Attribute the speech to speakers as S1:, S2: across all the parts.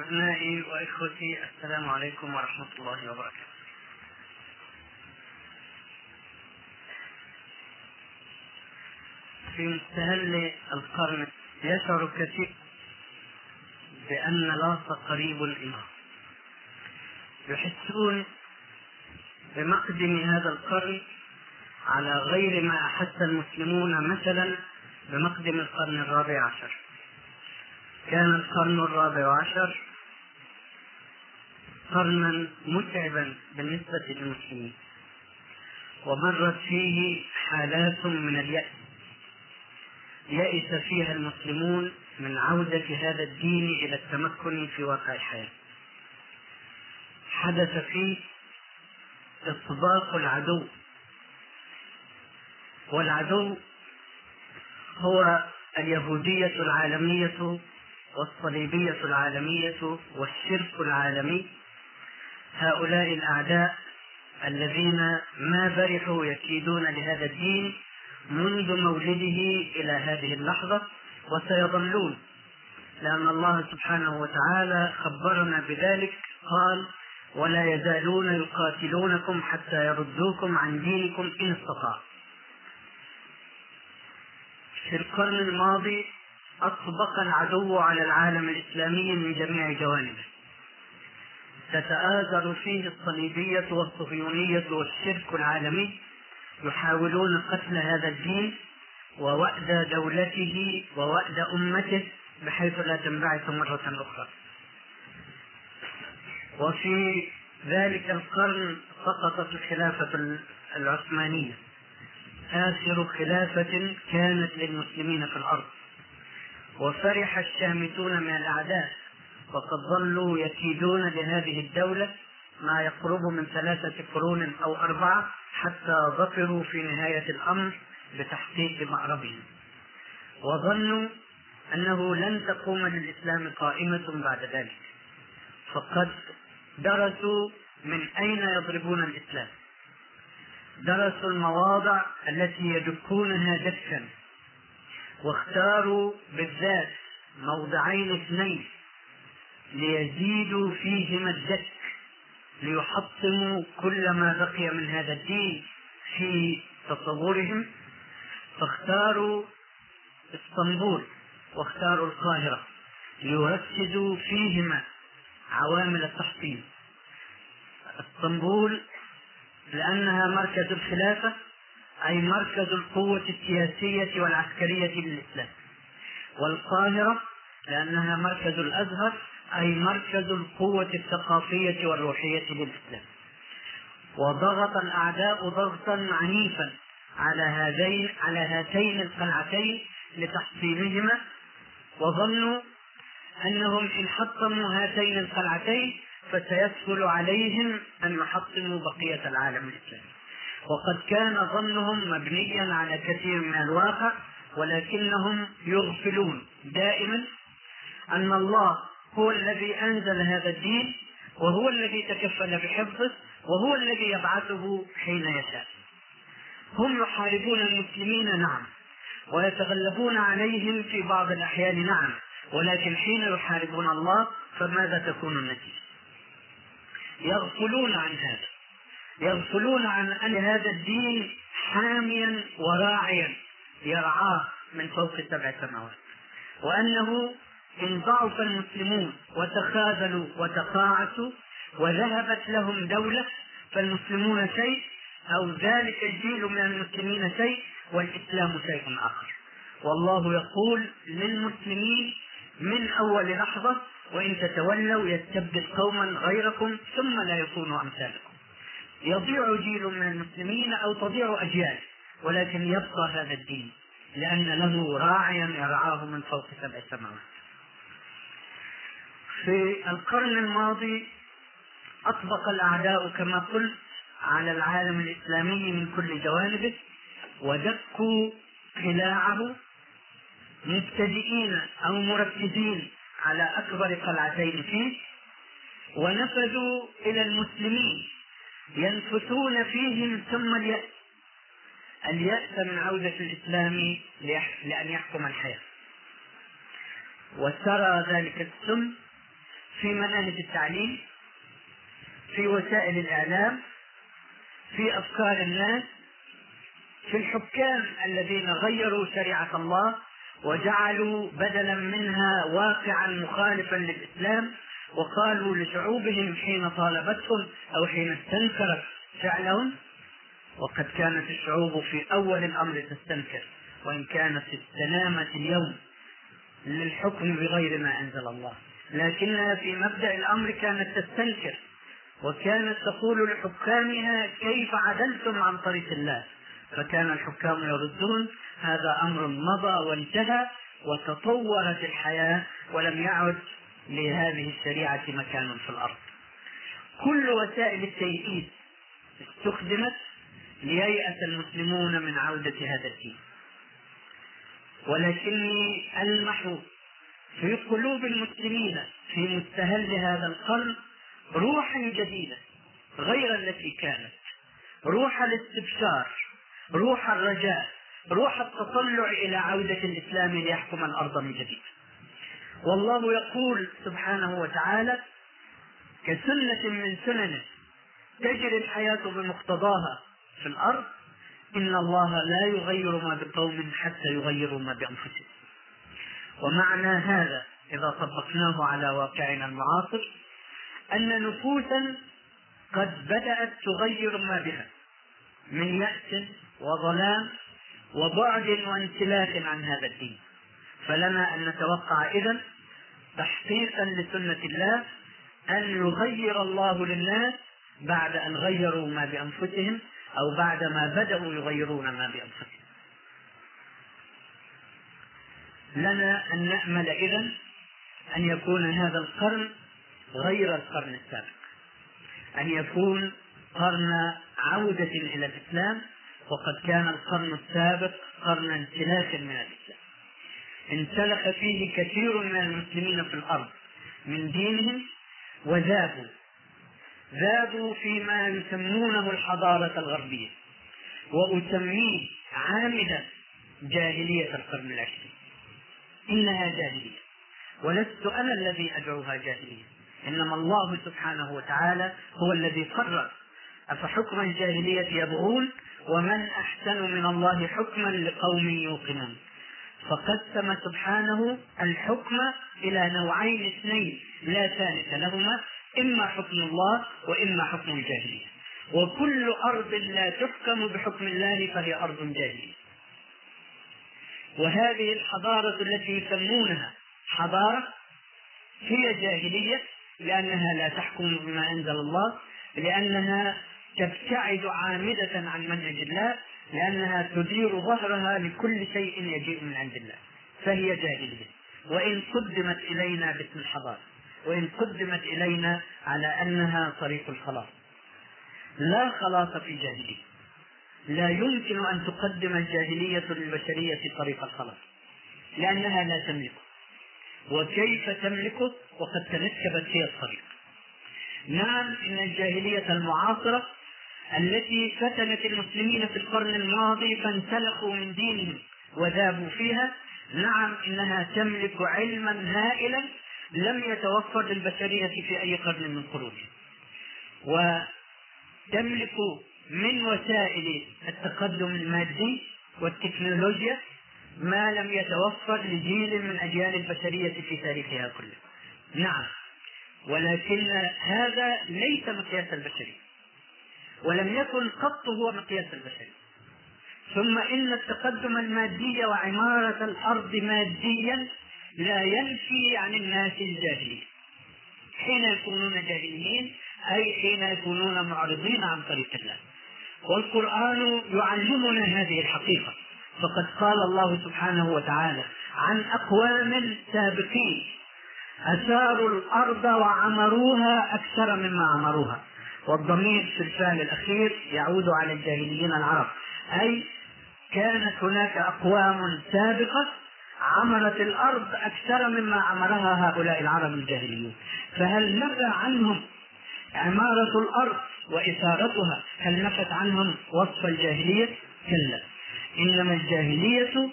S1: أبنائي وإخوتي السلام عليكم ورحمة الله وبركاته. في مستهل القرن يشعر كثير بأن لاص قريب إليه. يحسون بمقدم هذا القرن على غير ما أحس المسلمون مثلا بمقدم القرن الرابع عشر. كان القرن الرابع عشر قرنا متعبا بالنسبة للمسلمين. ومرت فيه حالات من اليأس. يئس فيها المسلمون من عودة هذا الدين إلى التمكن في واقع الحياة. حدث فيه اطباق العدو. والعدو هو اليهودية العالمية والصليبية العالمية والشرك العالمي. هؤلاء الأعداء الذين ما برحوا يكيدون لهذا الدين منذ مولده إلى هذه اللحظة وسيظلون. لأن الله سبحانه وتعالى خبرنا بذلك قال ولا يزالون يقاتلونكم حتى يردوكم عن دينكم إن استطاعوا. في القرن الماضي أطبق العدو على العالم الإسلامي من جميع جوانبه. تتآزر فيه الصليبية والصهيونية والشرك العالمي يحاولون قتل هذا الدين ووأد دولته ووأد أمته بحيث لا تنبعث مرة أخرى. وفي ذلك القرن سقطت الخلافة العثمانية. آخر خلافة كانت للمسلمين في الأرض. وفرح الشامتون من الأعداء وقد ظلوا يكيدون لهذه الدولة ما يقرب من ثلاثة قرون أو أربعة حتى ظفروا في نهاية الأمر بتحقيق مأربهم وظنوا أنه لن تقوم للإسلام قائمة بعد ذلك. فقد درسوا من أين يضربون الإسلام. درسوا المواضع التي يدكونها دكا. واختاروا بالذات موضعين اثنين ليزيدوا فيهما الدك ليحطموا كل ما بقي من هذا الدين في تصورهم. فاختاروا اسطنبول واختاروا القاهرة ليركزوا فيهما عوامل التحطيم. اسطنبول لأنها مركز الخلافة أي مركز القوة السياسية والعسكرية للإسلام والقاهرة لأنها مركز الأزهر أي مركز القوة الثقافية والروحية للإسلام وضغط الأعداء ضغطا عنيفا على هذين على هاتين القلعتين لتحصينهما وظنوا أنهم إن حطموا هاتين القلعتين فسيسهل عليهم أن يحطموا بقية العالم الإسلامي. وقد كان ظنهم مبنيا على كثير من الواقع ولكنهم يغفلون. دائما أن الله هو الذي أنزل هذا الدين وهو الذي تكفل بحفظه وهو الذي يبعثه حين يشاء. هم يحاربون المسلمين نعم ويتغلبون عليهم في بعض الأحيان نعم ولكن حين يحاربون الله فماذا تكون النتيجة؟ يغفلون عن هذا. يغفلون عن أن هذا الدين حاميا وراعيا. يرعاه من فوق سبع سماوات. وأنه إن ضعف المسلمون وتخاذلوا وتقاعسوا وذهبت لهم دولة فالمسلمون شيء أو ذلك الجيل من المسلمين شيء والإسلام شيء آخر. والله يقول للمسلمين من أول لحظة وإن تتولوا يستبدل قوما غيركم ثم لا يكونوا أمثالكم. يضيع جيل من المسلمين أو تضيع أجيال ولكن يبقى هذا الدين لأن له راعيا يرعاه من فوق سبع سماوات. في القرن الماضي أطبق الأعداء كما قلت على العالم الإسلامي من كل جوانبه ودكوا قلاعه مبتدئين أو مركزين على أكبر قلعتين فيه ونفذوا إلى المسلمين. ينفثون فيهم ثم اليأس. اليأس من عودة الإسلام لأن يحكم الحياة. وسرى ذلك السم في مناهج التعليم في وسائل الإعلام في أفكار الناس في الحكام الذين غيروا شريعة الله وجعلوا بدلا منها واقعا مخالفا للإسلام وقالوا لشعوبهم حين طالبتهم أو حين استنكرت فعلهم وقد كانت الشعوب في أول الأمر تستنكر وإن كانت استنامت اليوم للحكم بغير ما أنزل الله. لكنها في مبدأ الأمر كانت تستنكر وكانت تقول لحكامها كيف عدلتم عن طريق الله. فكان الحكام يردون هذا أمر مضى وانتهى وتطورت الحياة ولم يعد لهذه الشريعة مكان في الأرض. كل وسائل التيئيس استخدمت لييأس المسلمون من عودة هذا الدين. ولكني ألمح في قلوب المسلمين في مستهل هذا القرن روحا جديدة غير التي كانت. روح الاستبشار روح الرجاء روح التطلع إلى عودة الإسلام ليحكم الأرض من جديد. والله يقول سبحانه وتعالى كسنة من سننه تجري الحياة بمقتضاها في الأرض إن الله لا يغير ما بقوم حتى يغيروا ما بأنفسهم. ومعنى هذا إذا طبقناه على واقعنا المعاصر أن نفوسا قد بدأت تغير ما بها من يأس وظلام وبعد وانسلاخ عن هذا الدين. فلنا أن نتوقع إذا تحقيقا لسنة الله أن يغير الله للناس بعد أن غيروا ما بأنفسهم أو بعد ما بدأوا يغيرون ما بأنفسهم. لنا أن نأمل إذا أن يكون هذا القرن غير القرن السابق. أن يكون قرن عودة إلى الإسلام وقد كان القرن السابق قرن انسلاخ من الإسلام. انسلخ فيه كثير من المسلمين في الأرض من دينهم وذابوا. ذابوا فيما يسمونه الحضارة الغربية وأسميه عامدا جاهلية القرن العشرين. إنها جاهلية. ولست أنا الذي أدعوها جاهلية. إنما الله سبحانه وتعالى هو الذي قرر أفحكم الجاهلية يبغون ومن أحسن من الله حكما لقوم يوقنون. فقسم سبحانه الحكم إلى نوعين اثنين لا ثالث لهما إما حكم الله وإما حكم الجاهلية. وكل أرض لا تحكم بحكم الله فهي أرض جاهلية. وهذه الحضارة التي يسمونها حضارة هي جاهلية لأنها لا تحكم بما أنزل الله لأنها تبتعد عامدة عن منهج الله لأنها تدير ظهرها لكل شيء يجيء من عند الله فهي جاهلية. وإن قدمت إلينا باسم الحضارة وإن قدمت إلينا على أنها طريق الخلاص. لا خلاص في جاهلية. لا يمكن أن تقدم الجاهلية للبشرية طريق الخلاص لأنها لا تملكه وكيف تملكه وقد تنكبت هي الطريق. نعم إن الجاهلية المعاصرة التي فتنت المسلمين في القرن الماضي فانسلخوا من دينهم وذابوا فيها. نعم إنها تملك علما هائلا لم يتوفر للبشرية في أي قرن من قرونها. وتملك من وسائل التقدم المادي والتكنولوجيا ما لم يتوفر لجيل من أجيال البشرية في تاريخها كله. نعم ولكن هذا ليس مقياس البشرية. ولم يكن قط هو مقياس البشرية. ثم إن التقدم المادي وعمارة الأرض ماديا لا ينفي عن الناس الجاهلية حين يكونون جاهلين أي حين يكونون معرضين عن طريق الله. والقرآن يعلمنا هذه الحقيقة. فقد قال الله سبحانه وتعالى عن أقوام سابقين أثاروا الأرض وعمروها أكثر مما عمروها. والضمير في الفعل الأخير يعود على الجاهليين العرب. أي كانت هناك أقوام سابقة عملت الأرض أكثر مما عملها هؤلاء العرب الجاهليون. فهل نفى عنهم عمارة الأرض وإثارتها؟ هل نفت عنهم وصف الجاهلية؟ كلا. إنما الجاهلية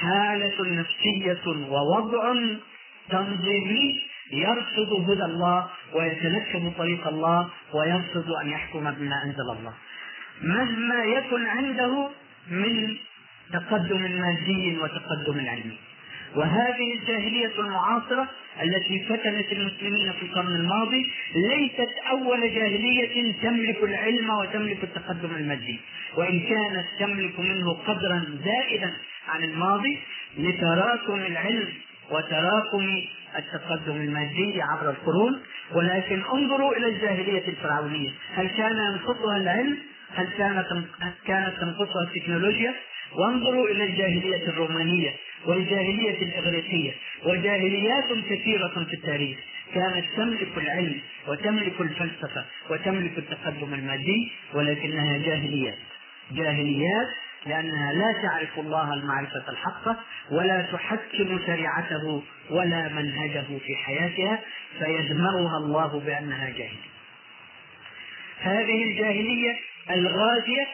S1: حالة نفسية ووضع تنظيمي يرفض هدى الله ويتنكب طريق الله ويرفض أن يحكم بما أنزل الله. مهما يكن عنده من تقدم مادي وتقدم علمي. وهذه الجاهلية المعاصرة التي فتنت المسلمين في القرن الماضي ليست أول جاهلية تملك العلم وتملك التقدم المادي. وإن كانت تملك منه قدرا زائدا عن الماضي لتراكم العلم وتراكم التقدم المادي عبر القرون. ولكن انظروا إلى الجاهلية الفرعونيه هل كان ينقصها العلم؟ هل كانت كانت تنقصها التكنولوجيا؟ وانظروا إلى الجاهلية الرومانية والجاهلية الإغريقية. وجاهليات كثيرة في التاريخ. كانت تملك العلم وتملك الفلسفة وتملك التقدم المادي. ولكنها جاهليات جاهليات لأنها لا تعرف الله المعرفة الحقة ولا تحكم شريعته ولا منهجه في حياتها فيدمرها الله بأنها جاهلية. هذه الجاهلية الغازية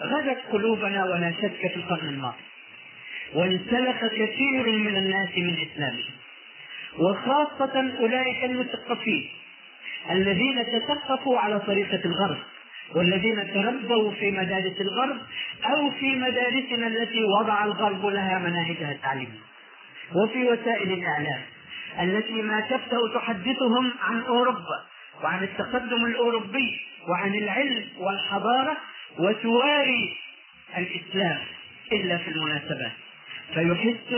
S1: غزت قلوبنا ولا شك في القرن الماضي وانسلخ كثير من الناس من إسلامهم وخاصة أولئك المثقفين الذين تثقفوا على طريقة الغرب والذين تربوا في مدارس الغرب أو في مدارسنا التي وضع الغرب لها مناهجها التعليميه وفي وسائل الإعلام التي ما تبدا تحدثهم عن أوروبا وعن التقدم الأوروبي وعن العلم والحضارة وتواري الإسلام إلا في المناسبات. فيحس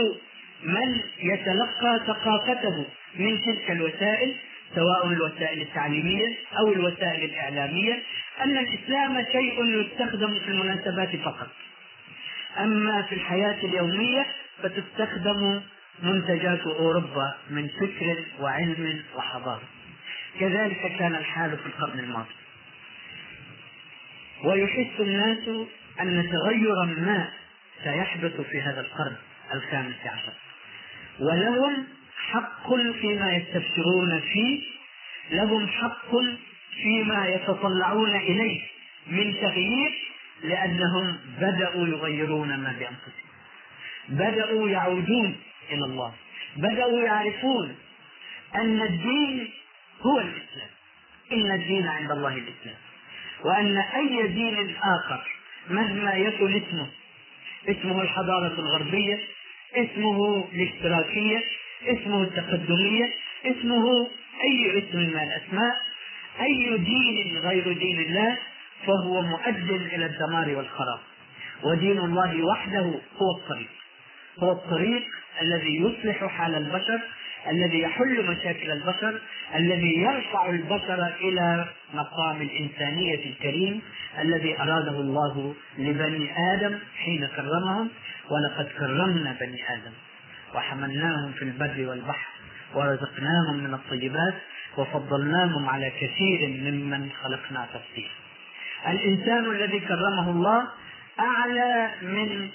S1: من يتلقى ثقافته من تلك الوسائل سواء الوسائل التعليمية أو الوسائل الإعلامية أن الإسلام شيء يستخدم في المناسبات فقط. أما في الحياة اليومية فتستخدم منتجات أوروبا من فكر وعلم وحضارة. كذلك كان الحال في القرن الماضي. ويحس الناس أن تغيرا ما سيحدث في هذا القرن الخامس عشر. ولهم حق فيما يستبشرون فيه لهم حق فيما يتطلعون إليه من تغيير لأنهم بدأوا يغيرون ما بأنفسهم. بدأوا يعودون إلى الله. بدأوا يعرفون أن الدين هو الإسلام. إن الدين عند الله الإسلام. وأن أي دين آخر مهما يكن اسمه اسمه الحضارة الغربية اسمه الاشتراكية اسمه التقدمية اسمه أي اسم من الأسماء أي دين غير دين الله فهو مؤد إلى الدمار والخراب. ودين الله وحده هو الطريق. هو الطريق الذي يصلح حال البشر الذي يحل مشاكل البشر الذي يرفع البشر إلى مقام الإنسانية الكريم الذي أراده الله لبني آدم حين كرمهم ولقد كرمنا بني آدم. وحملناهم في البر والبحر ورزقناهم من الطيبات وفضلناهم على كثير ممن خلقنا تفصيلا الإنسان الذي كرمه الله أعلى من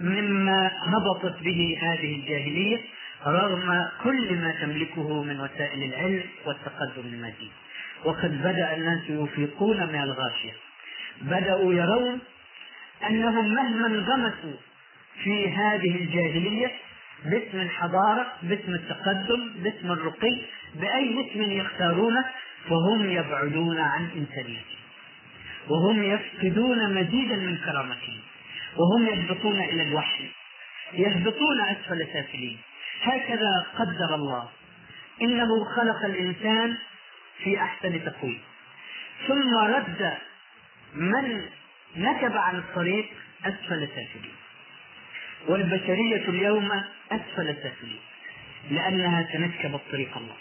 S1: مما هبطت به هذه الجاهلية رغم كل ما تملكه من وسائل العلم والتقدم المادي وقد بدأ الناس يفيقون من الغاشية. بدأوا يرون أنهم مهما انغمسوا في هذه الجاهلية باسم الحضارة باسم التقدم باسم الرقي بأي اسم يختارونه فهم يبعدون عن إنسانيتهم وهم يفقدون مزيدا من كرامتهم وهم يهبطون إلى الوحي. يهبطون أسفل سافلين. هكذا قدر الله. إنه خلق الإنسان في أحسن تقويم. ثم رد من نكب عن الطريق أسفل سافلين. والبشرية اليوم أسفل سافلين لأنها تنكبت طريق الله.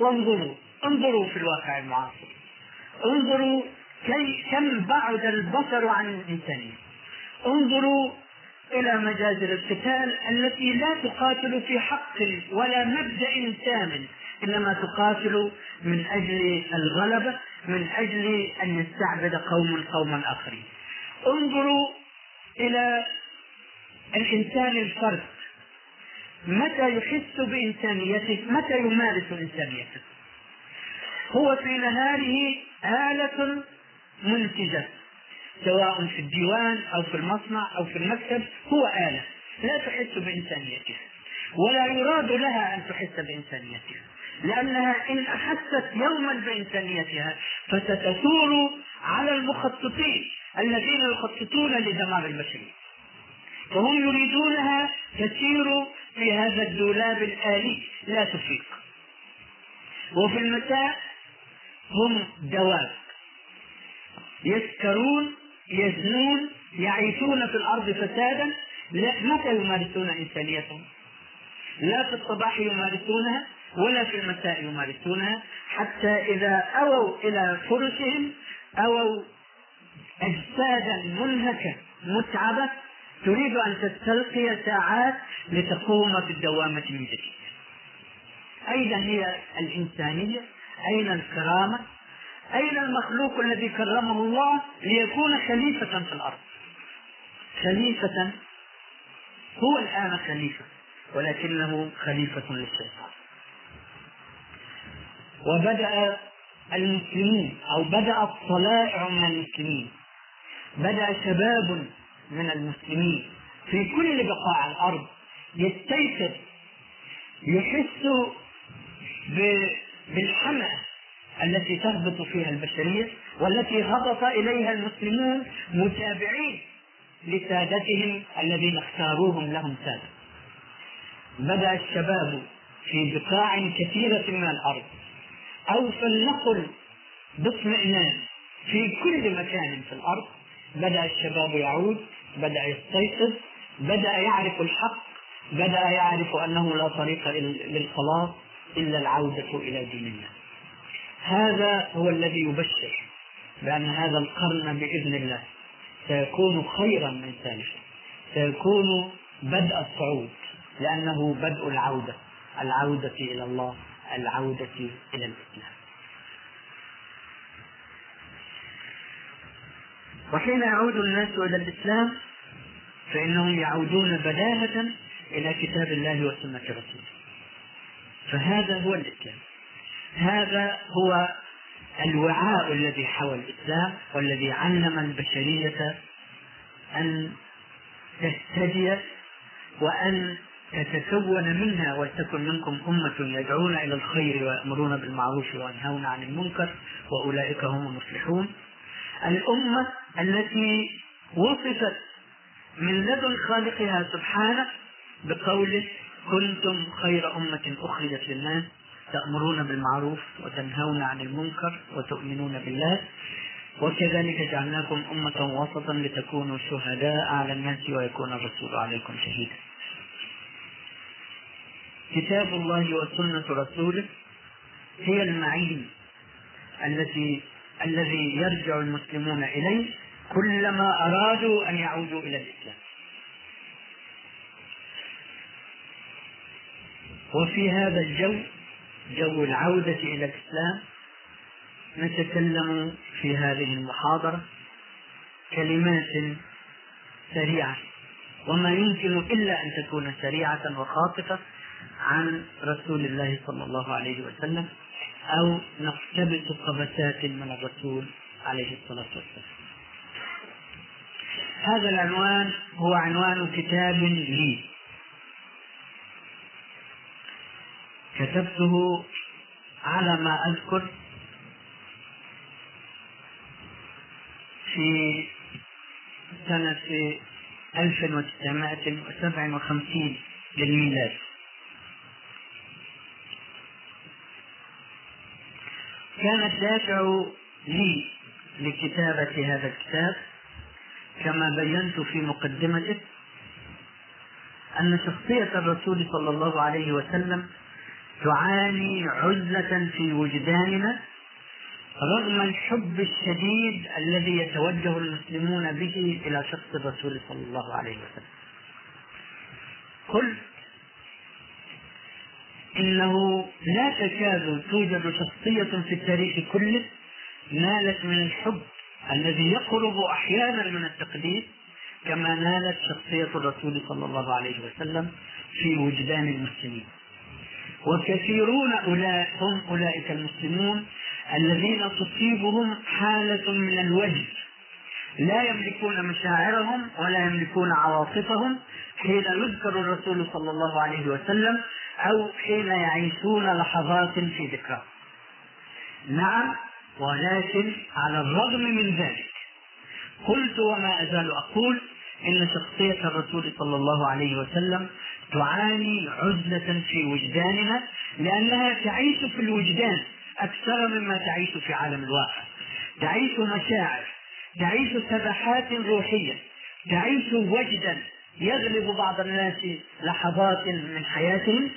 S1: وانظروا انظروا في الواقع المعاصر. انظروا كي كم بعد البصر عن الإنسانية انظروا إلى مجازر القتال التي لا تقاتل في حق ولا مبدأ ثامن إنما تقاتل من أجل الغلبة من أجل أن يستعبد قوم قوما آخرين انظروا إلى الإنسان الفرد. متى يحس بإنسانيته؟ متى يمارس إنسانيته؟ هو في نهاره آلة منتجة سواء في الديوان أو في المصنع أو في المكتب هو آلة. لا تحس بإنسانيته. ولا يراد لها أن تحس بإنسانيتها لأنها إن أحست يوما بإنسانيتها فستثور على المخططين الذين يخططون لدمار البشرية. فهم يريدونها تسير في هذا الدولاب الآلي لا تفيق. وفي المساء هم دواب يسكرون يزنون يعيشون في الأرض فسادا. متى يمارسون إنسانيتهم؟ لا في الصباح يمارسونها ولا في المساء يمارسونها. حتى إذا أووا إلى فرشهم أووا أجسادا منهكة متعبة تريد أن تستلقي ساعات لتقوم بالدوامة من جديد أين هي الإنسانية؟ أين الكرامة؟ أين المخلوق الذي كرمه الله ليكون خليفة في الأرض؟ خليفة هو الآن خليفة ولكنه خليفة للشيطان وبدأ المسلمون أو بدأ الطلائع من المسلمين بدأ شباب من المسلمين في كل بقاع الأرض يستيقظ يحس بالحمأة التي تهبط فيها البشرية والتي هبط إليها المسلمون متابعين لسادتهم الذين اختاروهم لهم سادة بدأ الشباب في بقاع كثيرة من الأرض. أو فلنقل باطمئنان في كل مكان في الأرض. بدأ الشباب يعود بدأ يستيقظ بدأ يعرف الحق بدأ يعرف أنه لا طريق للخلاص إلا العودة إلى دين الله. هذا هو الذي يبشر بأن هذا القرن بإذن الله سيكون خيرا من سالفه سيكون بدء الصعود لأنه بدء العودة العودة إلى الله العودة إلى الإسلام. وحين يعود الناس إلى الإسلام فإنهم يعودون بداهة إلى كتاب الله وسنة رسوله. فهذا هو الإسلام. هذا هو الوعاء الذي حوى الإسلام والذي علم البشرية أن تهتدي وأن تتكون منها ولتكن منكم أمة يدعون إلى الخير ويأمرون بالمعروف وينهون عن المنكر وأولئك هم المفلحون. الأمة التي وصفت من لدن خالقها سبحانه بقوله كنتم خير أمة أخرجت للناس تأمرون بالمعروف وتنهون عن المنكر وتؤمنون بالله وكذلك جعلناكم أمة وسطا لتكونوا شهداء على الناس ويكون الرسول عليكم شهيدا. كتاب الله وسنة رسوله هي المعين التي الذي يرجع المسلمون إليه كلما أرادوا أن يعودوا إلى الإسلام. وفي هذا الجو جو العودة إلى الإسلام نتكلم في هذه المحاضرة كلمات سريعة. وما يمكن إلا أن تكون سريعة وخاطفة عن رسول الله صلى الله عليه وسلم أو نقتبس قبسات من الرسول عليه الصلاة والسلام. هذا العنوان هو عنوان كتاب لي. كتبته على ما أذكر في سنة 1957 للميلاد. كان الدافع لي لكتابة هذا الكتاب كما بينت في مقدمته أن شخصية الرسول صلى الله عليه وسلم تعاني عزلة في وجداننا رغم الحب الشديد الذي يتوجه المسلمون به إلى شخص الرسول صلى الله عليه وسلم. قلت إنه لا تكاد توجد شخصية في التاريخ كله نالت من الحب الذي يقرب أحيانا من التقديس كما نالت شخصية الرسول صلى الله عليه وسلم في وجدان المسلمين. وكثيرون أولئك هم أولئك المسلمون الذين تصيبهم حالة من الوجد. لا يملكون مشاعرهم ولا يملكون عواطفهم حين يذكر الرسول صلى الله عليه وسلم أو حين يعيشون لحظات في ذكرى. نعم ولكن على الرغم من ذلك قلت وما أزال أقول إن شخصية الرسول صلى الله عليه وسلم تعاني عزلة في وجدانها لأنها تعيش في الوجدان أكثر مما تعيش في عالم الواقع. تعيش مشاعر تعيش سبحات روحية تعيش وجدا يغلب بعض الناس لحظات من حياتهم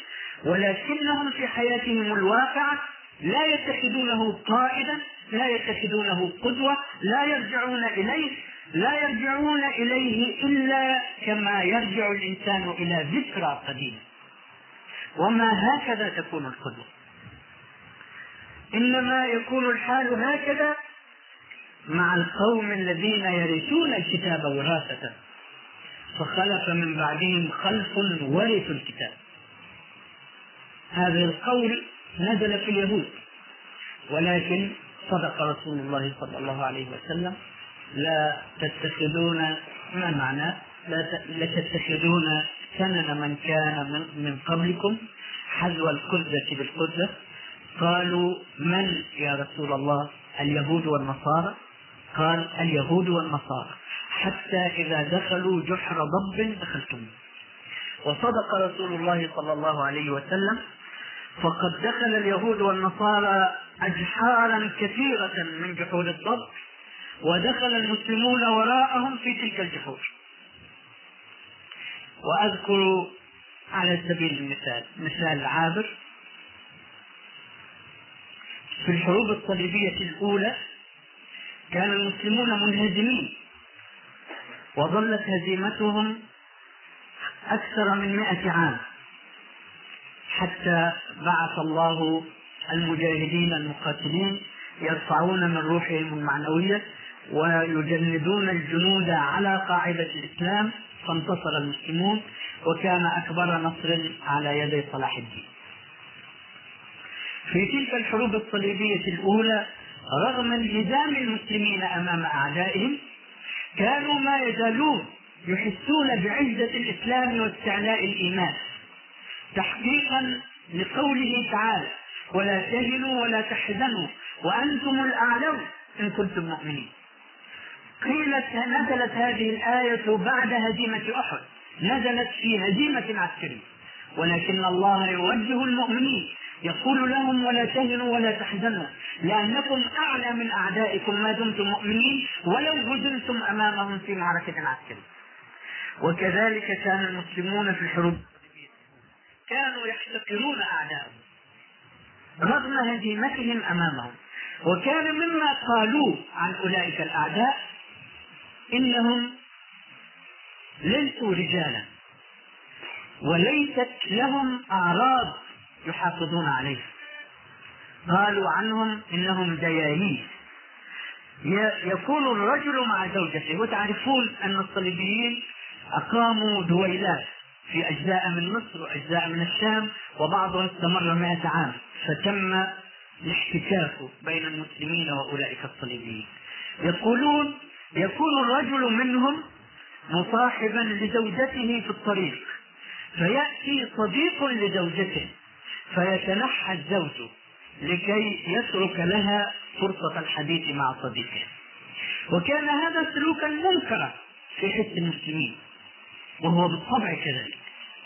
S1: ولكنهم في حياتهم الواقعة لا يتخذونه قائدا لا يتخذونه قدوة لا يرجعون إليه لا يرجعون إليه إلا كما يرجع الإنسان إلى ذكرى قديمة. وما هكذا تكون القدوة. إنما يكون الحال هكذا مع القوم الذين يرثون الكتاب وراثة. فخلف من بعدهم خلف ورثوا الكتاب. هذا القول نزل في اليهود. ولكن صدق رسول الله صلى الله عليه وسلم لا تتخذون ما معنى؟ لا تتخذون سنن من كان من, قبلكم حذو القدة بالقدة. قالوا من يا رسول الله؟ اليهود والنصارى. قال اليهود والنصارى. حتى إذا دخلوا جحر ضب دخلتم. وصدق رسول الله صلى الله عليه وسلم فقد دخل اليهود والنصارى أجحارا كثيرة من جحور الضب ودخل المسلمون وراءهم في تلك الجحور وأذكر على سبيل المثال مثال عابر. في الحروب الصليبية الأولى كان المسلمون منهزمين وظلت هزيمتهم أكثر من مئة عام. حتى بعث الله المجاهدين المقاتلين يرفعون من روحهم المعنوية ويجندون الجنود على قاعدة الإسلام فانتصر المسلمون وكان أكبر نصر على يدي صلاح الدين. في تلك الحروب الصليبية الأولى رغم انهزام المسلمين أمام أعدائهم كانوا ما يزالون يحسون بعزة الإسلام واستعلاء الإيمان. تحقيقا لقوله تعالى ولا تهنوا ولا تحزنوا وأنتم الأعلون إن كنتم مؤمنين. قيلت نزلت هذه الآية بعد هزيمة أحد. نزلت في هزيمة عسكرية. ولكن الله يوجه المؤمنين يقول لهم ولا تهنوا ولا تحزنوا لأنكم أعلى من أعدائكم ما دمتم مؤمنين ولو هزمتم أمامهم في معركة عسكرية. وكذلك كان المسلمون في الحروب. كانوا يحتقرون أعداءهم. رغم هزيمتهم أمامهم. وكان مما قالوه عن أولئك الأعداء إنهم ليسوا رجالا. وليست لهم أعراض يحافظون عليه قالوا عنهم إنهم ديايين يكون الرجل مع زوجته. وتعرفون أن الصليبيين أقاموا دويلات. في أجزاء من مصر وأجزاء من الشام وبعضها استمر مئة عام فتم الاحتكاك بين المسلمين وأولئك الصليبيين. يقولون يكون الرجل منهم مصاحبا لزوجته في الطريق فيأتي صديق لزوجته فيتنحى الزوج لكي يترك لها فرصة الحديث مع صديقه. وكان هذا سلوكا منكرا في حس المسلمين. وهو بالطبع كذلك.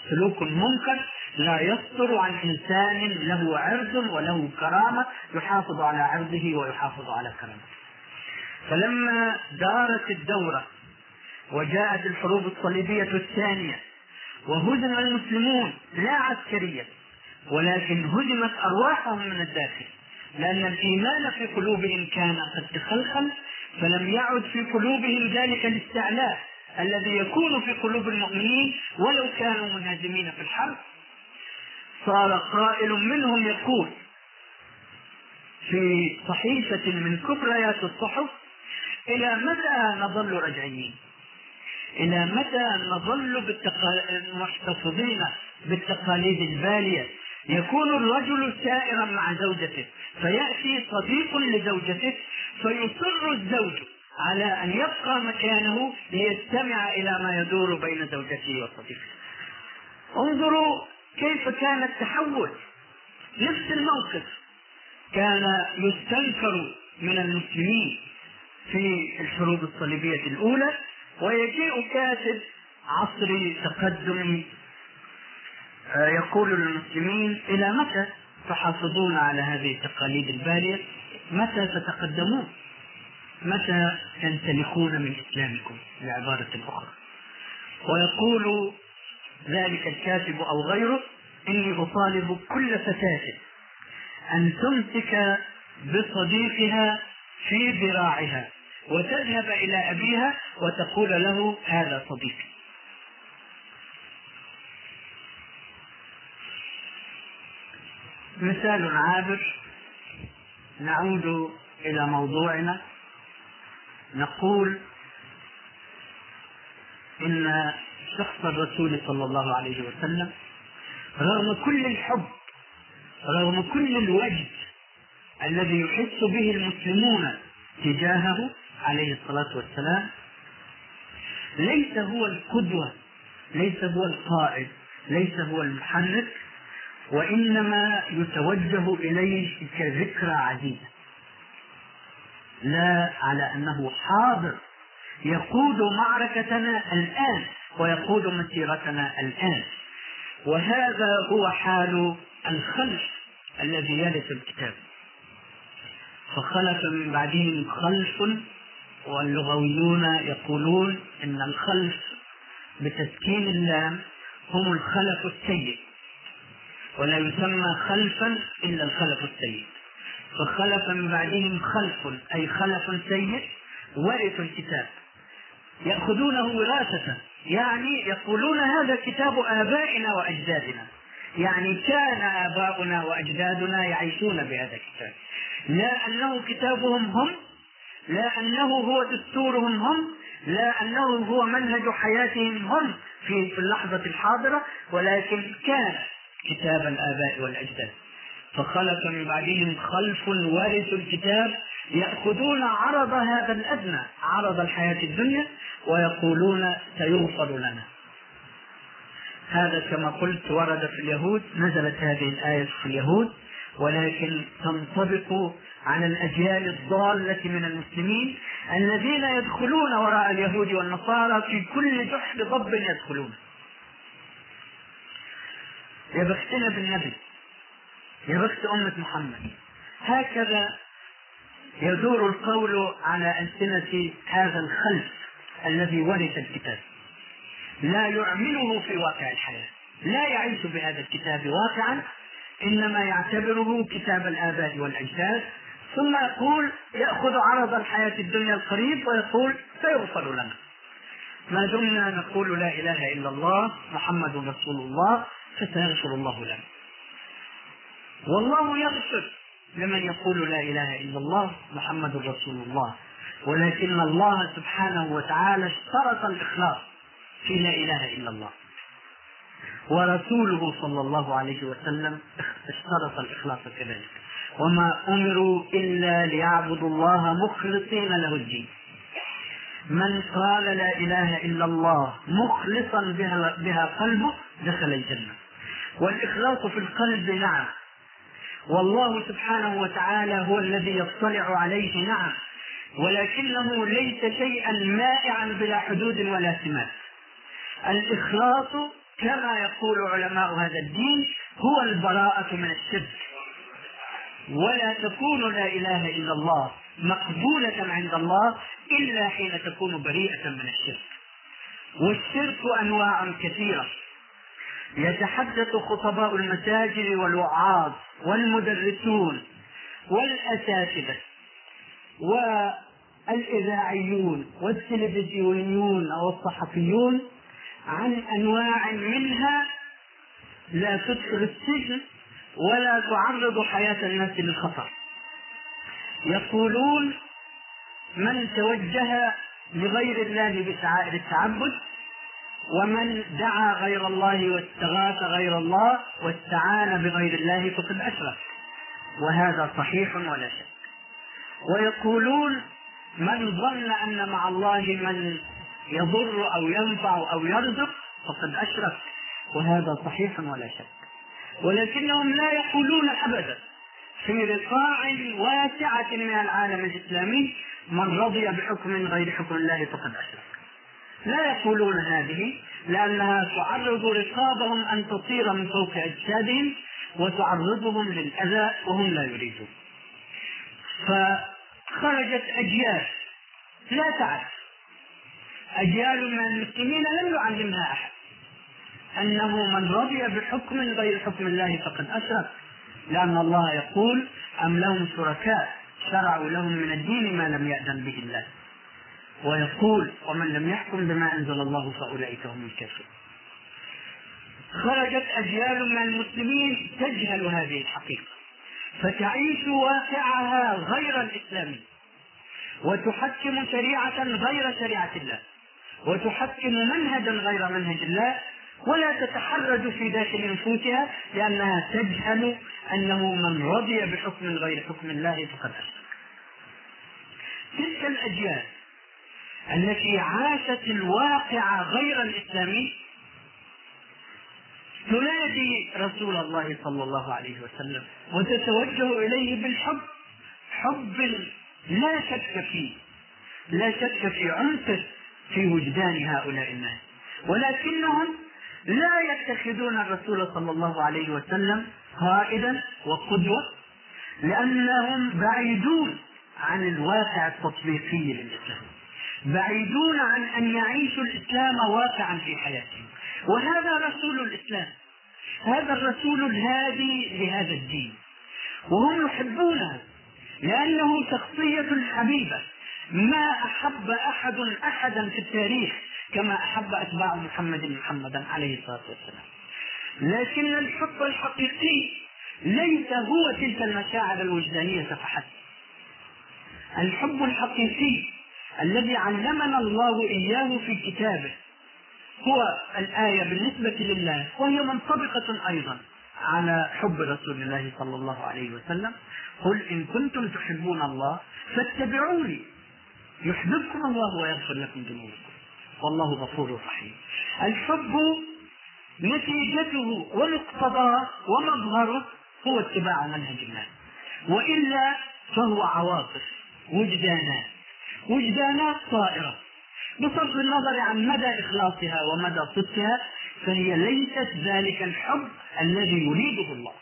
S1: سلوك منكر لا يصدر عن إنسان له عرض وله كرامة يحافظ على عرضه ويحافظ على كرامته. فلما دارت الدورة وجاءت الحروب الصليبية الثانية وهزم المسلمون لا عسكريا ولكن هدمت أرواحهم من الداخل لأن الإيمان في قلوبهم كان قد تخلخل فلم يعد في قلوبهم ذلك الاستعلاء. الذي يكون في قلوب المؤمنين ولو كانوا منهزمين في الحرب. صار قائل منهم يقول في صحيفة من كبريات الصحف إلى متى نظل رجعيين؟ إلى متى نظل محتفظين بالتقاليد البالية؟ يكون الرجل سائرا مع زوجته فيأتي صديق لزوجته فيصر الزوج. على أن يبقى مكانه ليستمع إلى ما يدور بين زوجته وصديقه. انظروا كيف كان التحول. نفس الموقف كان يستنكر من المسلمين في الحروب الصليبية الأولى ويجيء كاتب عصر تقدم آه، يقول للمسلمين إلى متى تحافظون على هذه التقاليد البالية؟ متى تتقدمون؟ متى تنسلخون من إسلامكم؟ بعبارة أخرى. ويقول ذلك الكاتب أو غيره إني أطالب كل فتاة أن تمسك بصديقها في ذراعها وتذهب إلى أبيها وتقول له هذا صديقي. مثال عابر. نعود إلى موضوعنا. نقول إن شخص الرسول صلى الله عليه وسلم رغم كل الحب رغم كل الوجد الذي يحس به المسلمون تجاهه عليه الصلاة والسلام ليس هو القدوة ليس هو القائد ليس هو المحرك وإنما يتوجه إليه كذكرى عزيزة. لا على أنه حاضر. يقود معركتنا الآن ويقود مسيرتنا الآن. وهذا هو حال الخلف الذي يرث الكتاب. فخلف من بعدهم خلف واللغويون يقولون إن الخلف بتسكين اللام هم الخلف السيء. ولا يسمى خلفا إلا الخلف السيء. فخلف من بعدهم خلف أي خلف سيء ورثوا الكتاب. يأخذونه وراثة يعني يقولون هذا كتاب آبائنا وأجدادنا. يعني كان آباؤنا وأجدادنا يعيشون بهذا الكتاب. لا أنه كتابهم هم لا أنه هو دستورهم هم لا أنه هو منهج حياتهم هم في اللحظه الحاضرة ولكن كان كتاب الآباء والأجداد. فخلف من بعدهم خلف ورثوا الكتاب يأخذون عرض هذا الأدنى عرض الحياة الدنيا ويقولون سيغفر لنا. هذا كما قلت ورد في اليهود نزلت هذه الآية في اليهود ولكن تنطبق على الأجيال الضالة من المسلمين الذين يدخلون وراء اليهود والنصارى في كل جحر ضب يدخلون. يا بختنا بالنبي يا بخت أمة محمد هكذا يدور القول على ألسنة هذا الخلف الذي ورث الكتاب. لا يعمله في واقع الحياة لا يعيش بهذا الكتاب واقعا إنما يعتبره كتاب الآباء والأجداد. ثم يقول يأخذ عرض الحياة الدنيا القريب ويقول سيغفر لنا. ما دمنا نقول لا إله إلا الله محمد رسول الله فسيغفر الله لنا. والله يغفر لمن يقول لا إله إلا الله محمد رسول الله. ولكن الله سبحانه وتعالى اشترط الإخلاص في لا إله إلا الله. ورسوله صلى الله عليه وسلم اشترط الإخلاص كذلك. وما أمروا إلا ليعبدوا الله مخلصين له الدين. من قال لا إله إلا الله مخلصا بها, بها قلبه دخل الجنة. والإخلاص في القلب نعم والله سبحانه وتعالى هو الذي يطلع عليه نعم. ولكنه ليس شيئا مائعا بلا حدود ولا سمات. الإخلاص كما يقول علماء هذا الدين هو البراءة من الشرك. ولا تكون لا إله إلا الله مقبولة عند الله إلا حين تكون بريئة من الشرك. والشرك أنواع كثيرة. يتحدث خطباء المساجد والوعاظ والمدرسون والأساتذة والإذاعيون والتلفزيونيون والصحفيون عن أنواع منها لا تدخل السجن ولا تعرض حياة الناس للخطر. يقولون من توجه لغير الله بشعائر التعبد ومن دعا غير الله واستغاث غير الله واستعان بغير الله فقد أشرك. وهذا صحيح ولا شك. ويقولون من ظن أن مع الله من يضر أو ينفع أو يرزق فقد أشرك. وهذا صحيح ولا شك. ولكنهم لا يقولون أبدا. في رقاع واسعة من العالم الإسلامي من رضي بحكم غير حكم الله فقد أشرك. لا يقولون هذه لأنها تعرض رقابهم أن تطير من فوق أجسادهم وتعرضهم للأذى وهم لا يريدون. فخرجت أجيال. لا تعرف. أجيال من المسلمين لم يعلمها أحد. أنه من رضي بحكم غير حكم الله فقد أشرك. لأن الله يقول أم لهم شركاء شرعوا لهم من الدين ما لم يأذن به الله. ويقول ومن لم يحكم بما أنزل الله فأولئك هم الكافرون. خرجت أجيال من المسلمين تجهل هذه الحقيقة فتعيش واقعها غير الإسلامي وتحكم شريعة غير شريعة الله وتحكم منهجا غير منهج الله ولا تتحرج في داخل نفوسها لأنها تجهل أنه من رضي بحكم غير حكم الله فقد أشرك. تلك الأجيال التي عاشت الواقع غير الإسلامي. تنادي رسول الله صلى الله عليه وسلم وتتوجه إليه بالحب. حب لا شك فيه لا شك في عمقه في وجدان هؤلاء الناس. ولكنهم لا يتخذون الرسول صلى الله عليه وسلم قائدا وقدوة لأنهم بعيدون عن الواقع التطبيقي للإسلام. بعيدون عن أن يعيشوا الإسلام واقعا في حياتهم. وهذا رسول الإسلام. هذا الرسول الهادي لهذا الدين. وهم يحبونه لأنه شخصية حبيبة. ما أحب أحد أحدا في التاريخ كما أحب أتباع محمد محمدا عليه الصلاة والسلام. لكن الحب الحقيقي ليس هو تلك المشاعر الوجدانية فحسب الحب الحقيقي الذي علمنا الله إياه في كتابه. هو الآية بالنسبة لله وهي منطبقة أيضا على حب رسول الله صلى الله عليه وسلم. قل إن كنتم تحبون الله فاتبعوني. يحببكم الله ويغفر لكم ذنوبكم. والله غفور رحيم. الحب نتيجته ومقتضاه ومظهره هو اتباع منهج الله. وإلا فهو عواطف وجدانات وجدانات طائرة. بصرف النظر عن مدى إخلاصها ومدى صدقها فهي ليست ذلك الحب الذي يريده الله.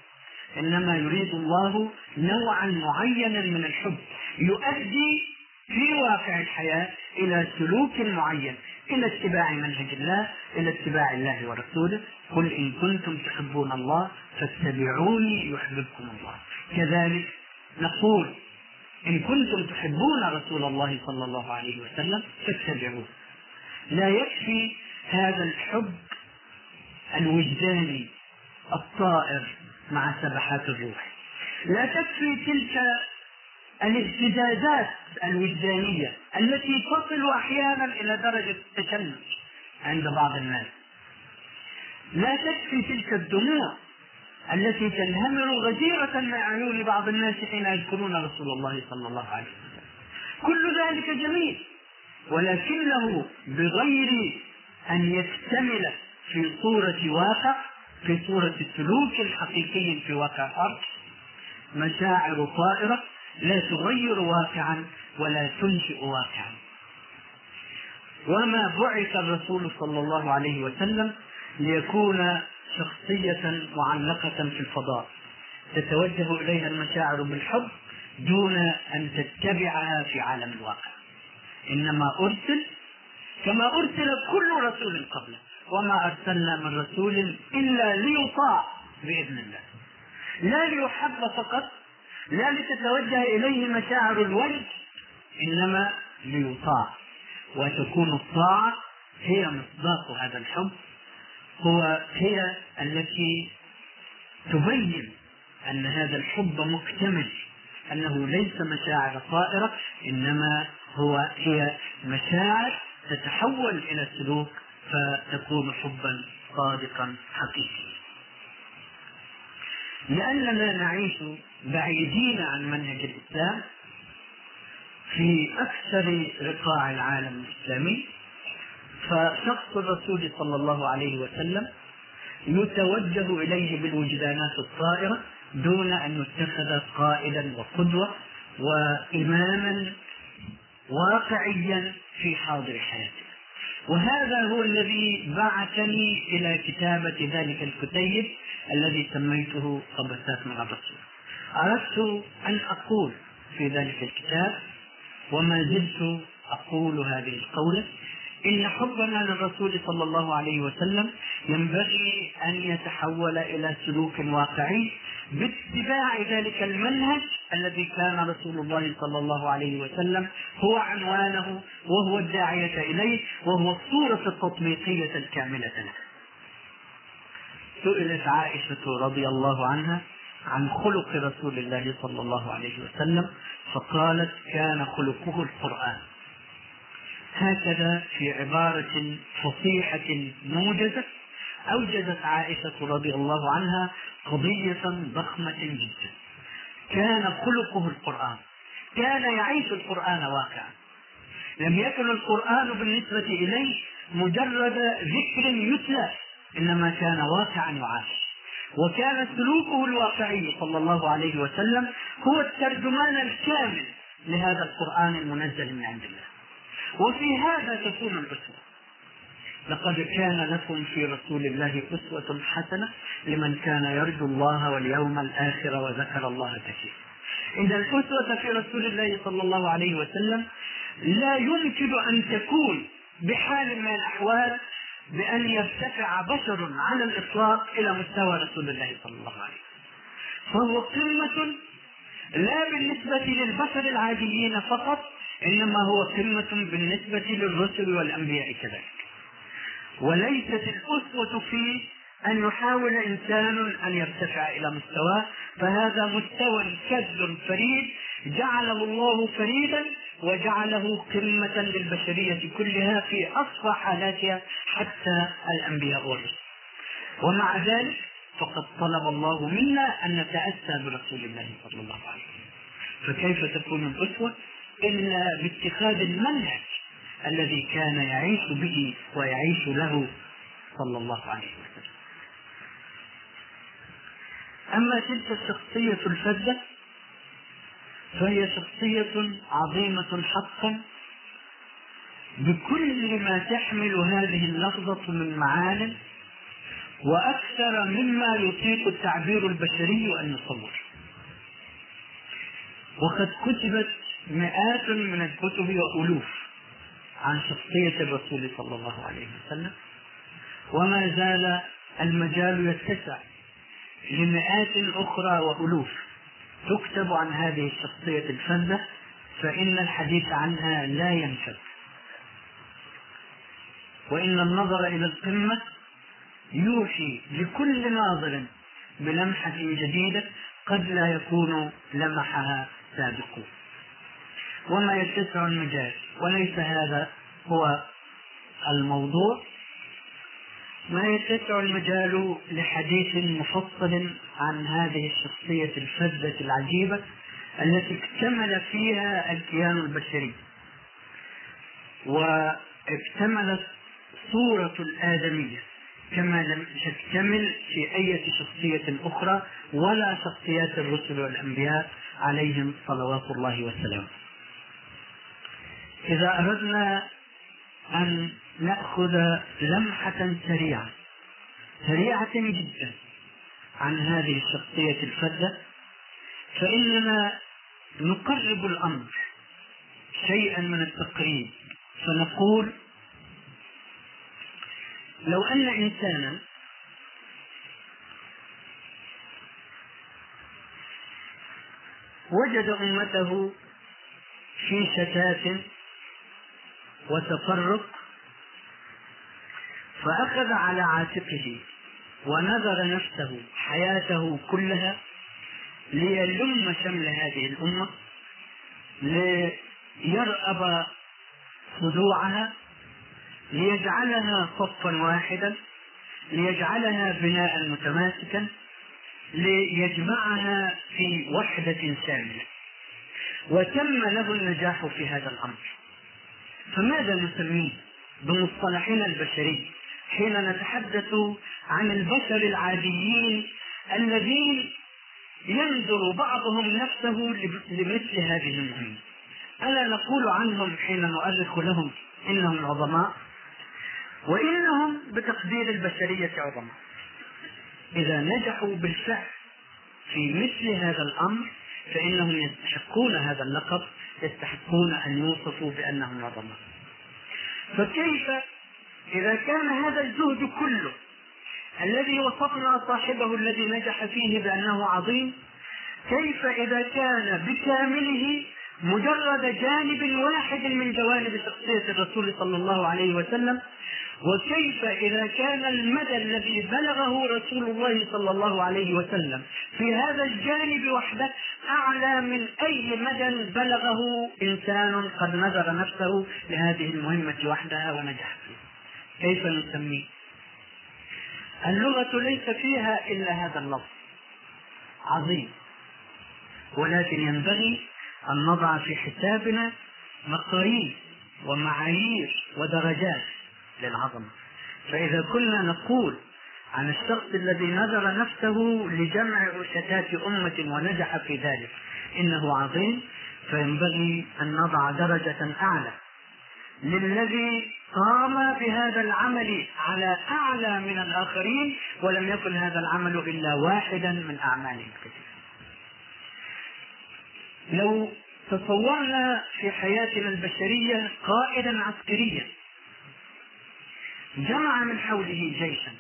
S1: إنما يريد الله نوعا معينا من الحب يؤدي في واقع الحياة إلى سلوك معين إلى اتباع منهج الله إلى اتباع الله ورسوله. قل إن كنتم تحبون الله فاتبعوني يحببكم الله. كذلك نقول إن كنتم تحبون رسول الله صلى الله عليه وسلم فاتبعوه. لا يكفي هذا الحب الوجداني الطائر مع سبحات الروح. لا تكفي تلك الاهتزازات الوجدانية التي تصل أحيانا إلى درجة التشنج عند بعض الناس. لا تكفي تلك الدموع التي تنهمر غزيرة من عيون بعض الناس حين يذكرون رسول الله صلى الله عليه وسلم. كل ذلك جميل ولكنه بغير أن يكتمل في صورة واقع في صورة سلوك حقيقي في واقع الأرض مشاعر طائرة لا تغير واقعا ولا تنشئ واقعا. وما بعث الرسول صلى الله عليه وسلم ليكون شخصية معلقة في الفضاء. تتوجه إليها المشاعر بالحب دون أن تتبعها في عالم الواقع. إنما أرسل كما أرسل كل رسول قبله. وما أرسلنا من رسول إلا ليطاع بإذن الله. لا ليحب فقط لا لتتوجه إليه مشاعر الوجه إنما ليطاع. وتكون الطاعة هي مصداق هذا الحب هو هي التي تبين أن هذا الحب مكتمل أنه ليس مشاعر طائرة إنما هو هي مشاعر تتحول إلى سلوك فتكون حبا صادقا حقيقيا. لأننا نعيش بعيدين عن منهج الإسلام في أكثر رقاع العالم الإسلامي فشخص الرسول صلى الله عليه وسلم يتوجه إليه بالوجدانات الطائرة دون أن يتخذ قائدا وقدوة وإماما واقعيا في حاضر حياته. وهذا هو الذي بعثني إلى كتابة ذلك الكتيب الذي سميته قبسات مع الرسول. أردت أن أقول في ذلك الكتاب وما زلت أقول هذه القولة إن حبنا للرسول صلى الله عليه وسلم ينبغي أن يتحول إلى سلوك واقعي باتباع ذلك المنهج الذي كان رسول الله صلى الله عليه وسلم هو عنوانه وهو الداعية إليه وهو الصورة التطبيقية الكاملة له. سئلت عائشة رضي الله عنها عن خلق رسول الله صلى الله عليه وسلم فقالت كان خلقه القرآن هكذا في عبارة فصيحة موجزة أوجدت عائشة رضي الله عنها قضية ضخمة جدا. كان خلقه القرآن. كان يعيش القرآن واقعا. لم يكن القرآن بالنسبة إليه مجرد ذكر يتلى إنما كان واقعا يعاش وكان سلوكه الواقعي صلى الله عليه وسلم هو الترجمان الكامل لهذا القرآن المنزل من عند الله. وفي هذا تكون الأسوة. لقد كان لكم في رسول الله أسوة حسنة لمن كان يرجو الله واليوم الآخر وذكر الله كثيرا. إن الأسوة في رسول الله صلى الله عليه وسلم لا يمكن أن تكون بحال من الأحوال بأن يرتفع بشر على الإطلاق إلى مستوى رسول الله صلى الله عليه وسلم. فهو قمة لا بالنسبة للبشر العاديين فقط إنما هو قمة بالنسبة للرسل والأنبياء كذلك. وليست الأسوة في أن يحاول إنسان أن يرتفع إلى مستواه فهذا مستوى كذب فريد جعله الله فريدا وجعله قمة للبشرية كلها في أصفى حالاتها حتى الأنبياء والرسل. ومع ذلك فقد طلب الله منا أن نتأسى برسول الله صلى الله عليه وسلم. فكيف تكون الأسوة؟ إلا باتخاذ المنهج الذي كان يعيش به ويعيش له صلى الله عليه وسلم. أما تلك الشخصية الفذة فهي شخصية عظيمة حقا بكل ما تحمل هذه اللفظة من معان وأكثر مما يطيق التعبير البشري أن يصور. وقد كتبت مئات من الكتب وألوف عن شخصية الرسول صلى الله عليه وسلم. وما زال المجال يتسع لمئات أخرى وألوف تكتب عن هذه الشخصية الفذة فإن الحديث عنها لا ينفذ. وإن النظر إلى القمة يوحي لكل ناظر بلمحة جديدة قد لا يكون لمحها سابقون وما يتسع المجال وليس هذا هو الموضوع. ما يتسع المجال لحديث مفصل عن هذه الشخصية الفذة العجيبة التي اكتمل فيها الكيان البشري. واكتملت صورة الآدمية. كما لم تكتمل في أي شخصية أخرى ولا شخصيات الرسل والأنبياء عليهم صلوات الله وسلامه. إذا أردنا أن نأخذ لمحة سريعة سريعة جدا عن هذه الشخصية الفذة فإننا نقرب الأمر شيئا من التقريب فنقول لو أن إنسانا وجد أمته في شتات وتفرق فأخذ على عاتقه ونذر نفسه حياته كلها ليلم شمل هذه الأمة ليرأب خضوعها ليجعلها صفا واحدا ليجعلها بناء متماسكا ليجمعها في وحدة شاملة وتم له النجاح في هذا الأمر. فماذا نسميه بمصطلحنا البشري حين نتحدث عن البشر العاديين الذين ينذر بعضهم نفسه لمثل هذه المهمة؟ ألا نقول عنهم حين نؤرخ لهم إنهم عظماء؟ وإنهم بتقدير البشرية عظماء إذا نجحوا بالفعل في مثل هذا الأمر فإنهم يستحقون هذا اللقب يستحقون أن يوصفوا بأنهم عظماء فكيف إذا كان هذا الجهد كله الذي وصفنا صاحبه الذي نجح فيه بأنه عظيم كيف إذا كان بكامله مجرد جانب واحد من جوانب شخصية الرسول صلى الله عليه وسلم. وكيف إذا كان المدى الذي بلغه رسول الله صلى الله عليه وسلم في هذا الجانب وحده أعلى من أي مدى بلغه إنسان قد نذر نفسه لهذه المهمة وحدها ونجح. فيها كيف نسميه؟ اللغة ليس فيها إلا هذا اللفظ. عظيم. ولكن ينبغي أن نضع في حسابنا مقاييس ومعايير ودرجات للعظمة. فإذا كنا نقول عن الشخص الذي نذر نفسه لجمع شتات أمة ونجح في ذلك إنه عظيم فينبغي أن نضع درجة أعلى للذي قام بهذا العمل على أعلى من الآخرين ولم يكن هذا العمل إلا واحدا من أعماله الكثيرة لو تصورنا في حياتنا البشرية قائدا عسكريا جمع من حوله جيشا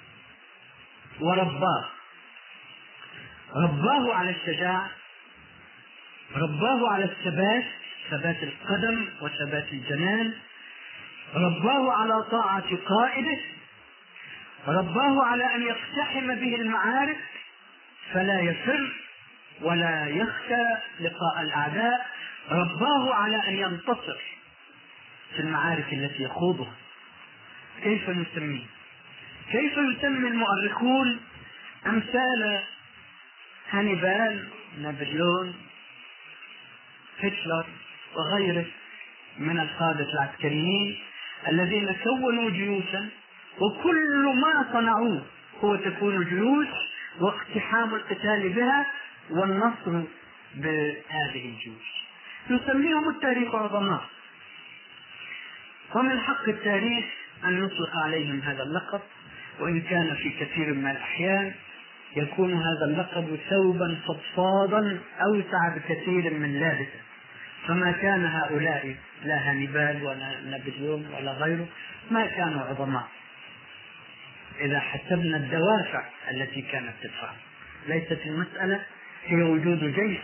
S1: ورباه. رباه على الشجاعة رباه على الثبات ثبات القدم وثبات الجنان رباه على طاعة قائده. رباه على أن يقتحم به المعارك. فلا يفر ولا يخشى لقاء الأعداء رباه على أن ينتصر في المعارك التي يخوضها. كيف نسميه؟ كيف يسمي المؤرخون أمثال هانيبال نابليون هتلر وغيره من القادة العسكريين الذين كونوا جيوشا وكل ما صنعوه هو تكون جيوش واقتحام القتال بها والنصر بهذه الجيوش. نسميهم التاريخ عظماء ومن حق التاريخ أن نطلق عليهم هذا اللقب وإن كان في كثير من الأحيان يكون هذا اللقب ثوبا فضفاضا أوسع بكثير من لابسه. فما كان هؤلاء لا هانيبال ولا نابليون ولا غيره ما كانوا عظماء. إذا حسبنا الدوافع التي كانت تدفع. ليست المسألة هي وجود جيش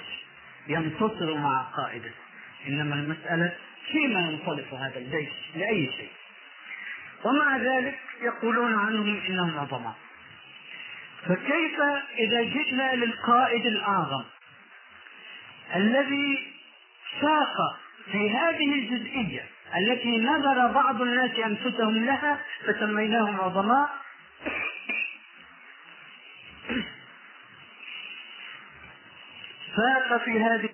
S1: ينتصر مع قائده. إنما المسألة فيما ينطلق هذا الجيش لأي شيء. ومع ذلك يقولون عنهم إنهم عظماء. فكيف إذا جئنا للقائد الأعظم الذي ساق في هذه الجزئية التي نظر بعض الناس أنفسهم لها فسميناهم عظماء ساق في هذه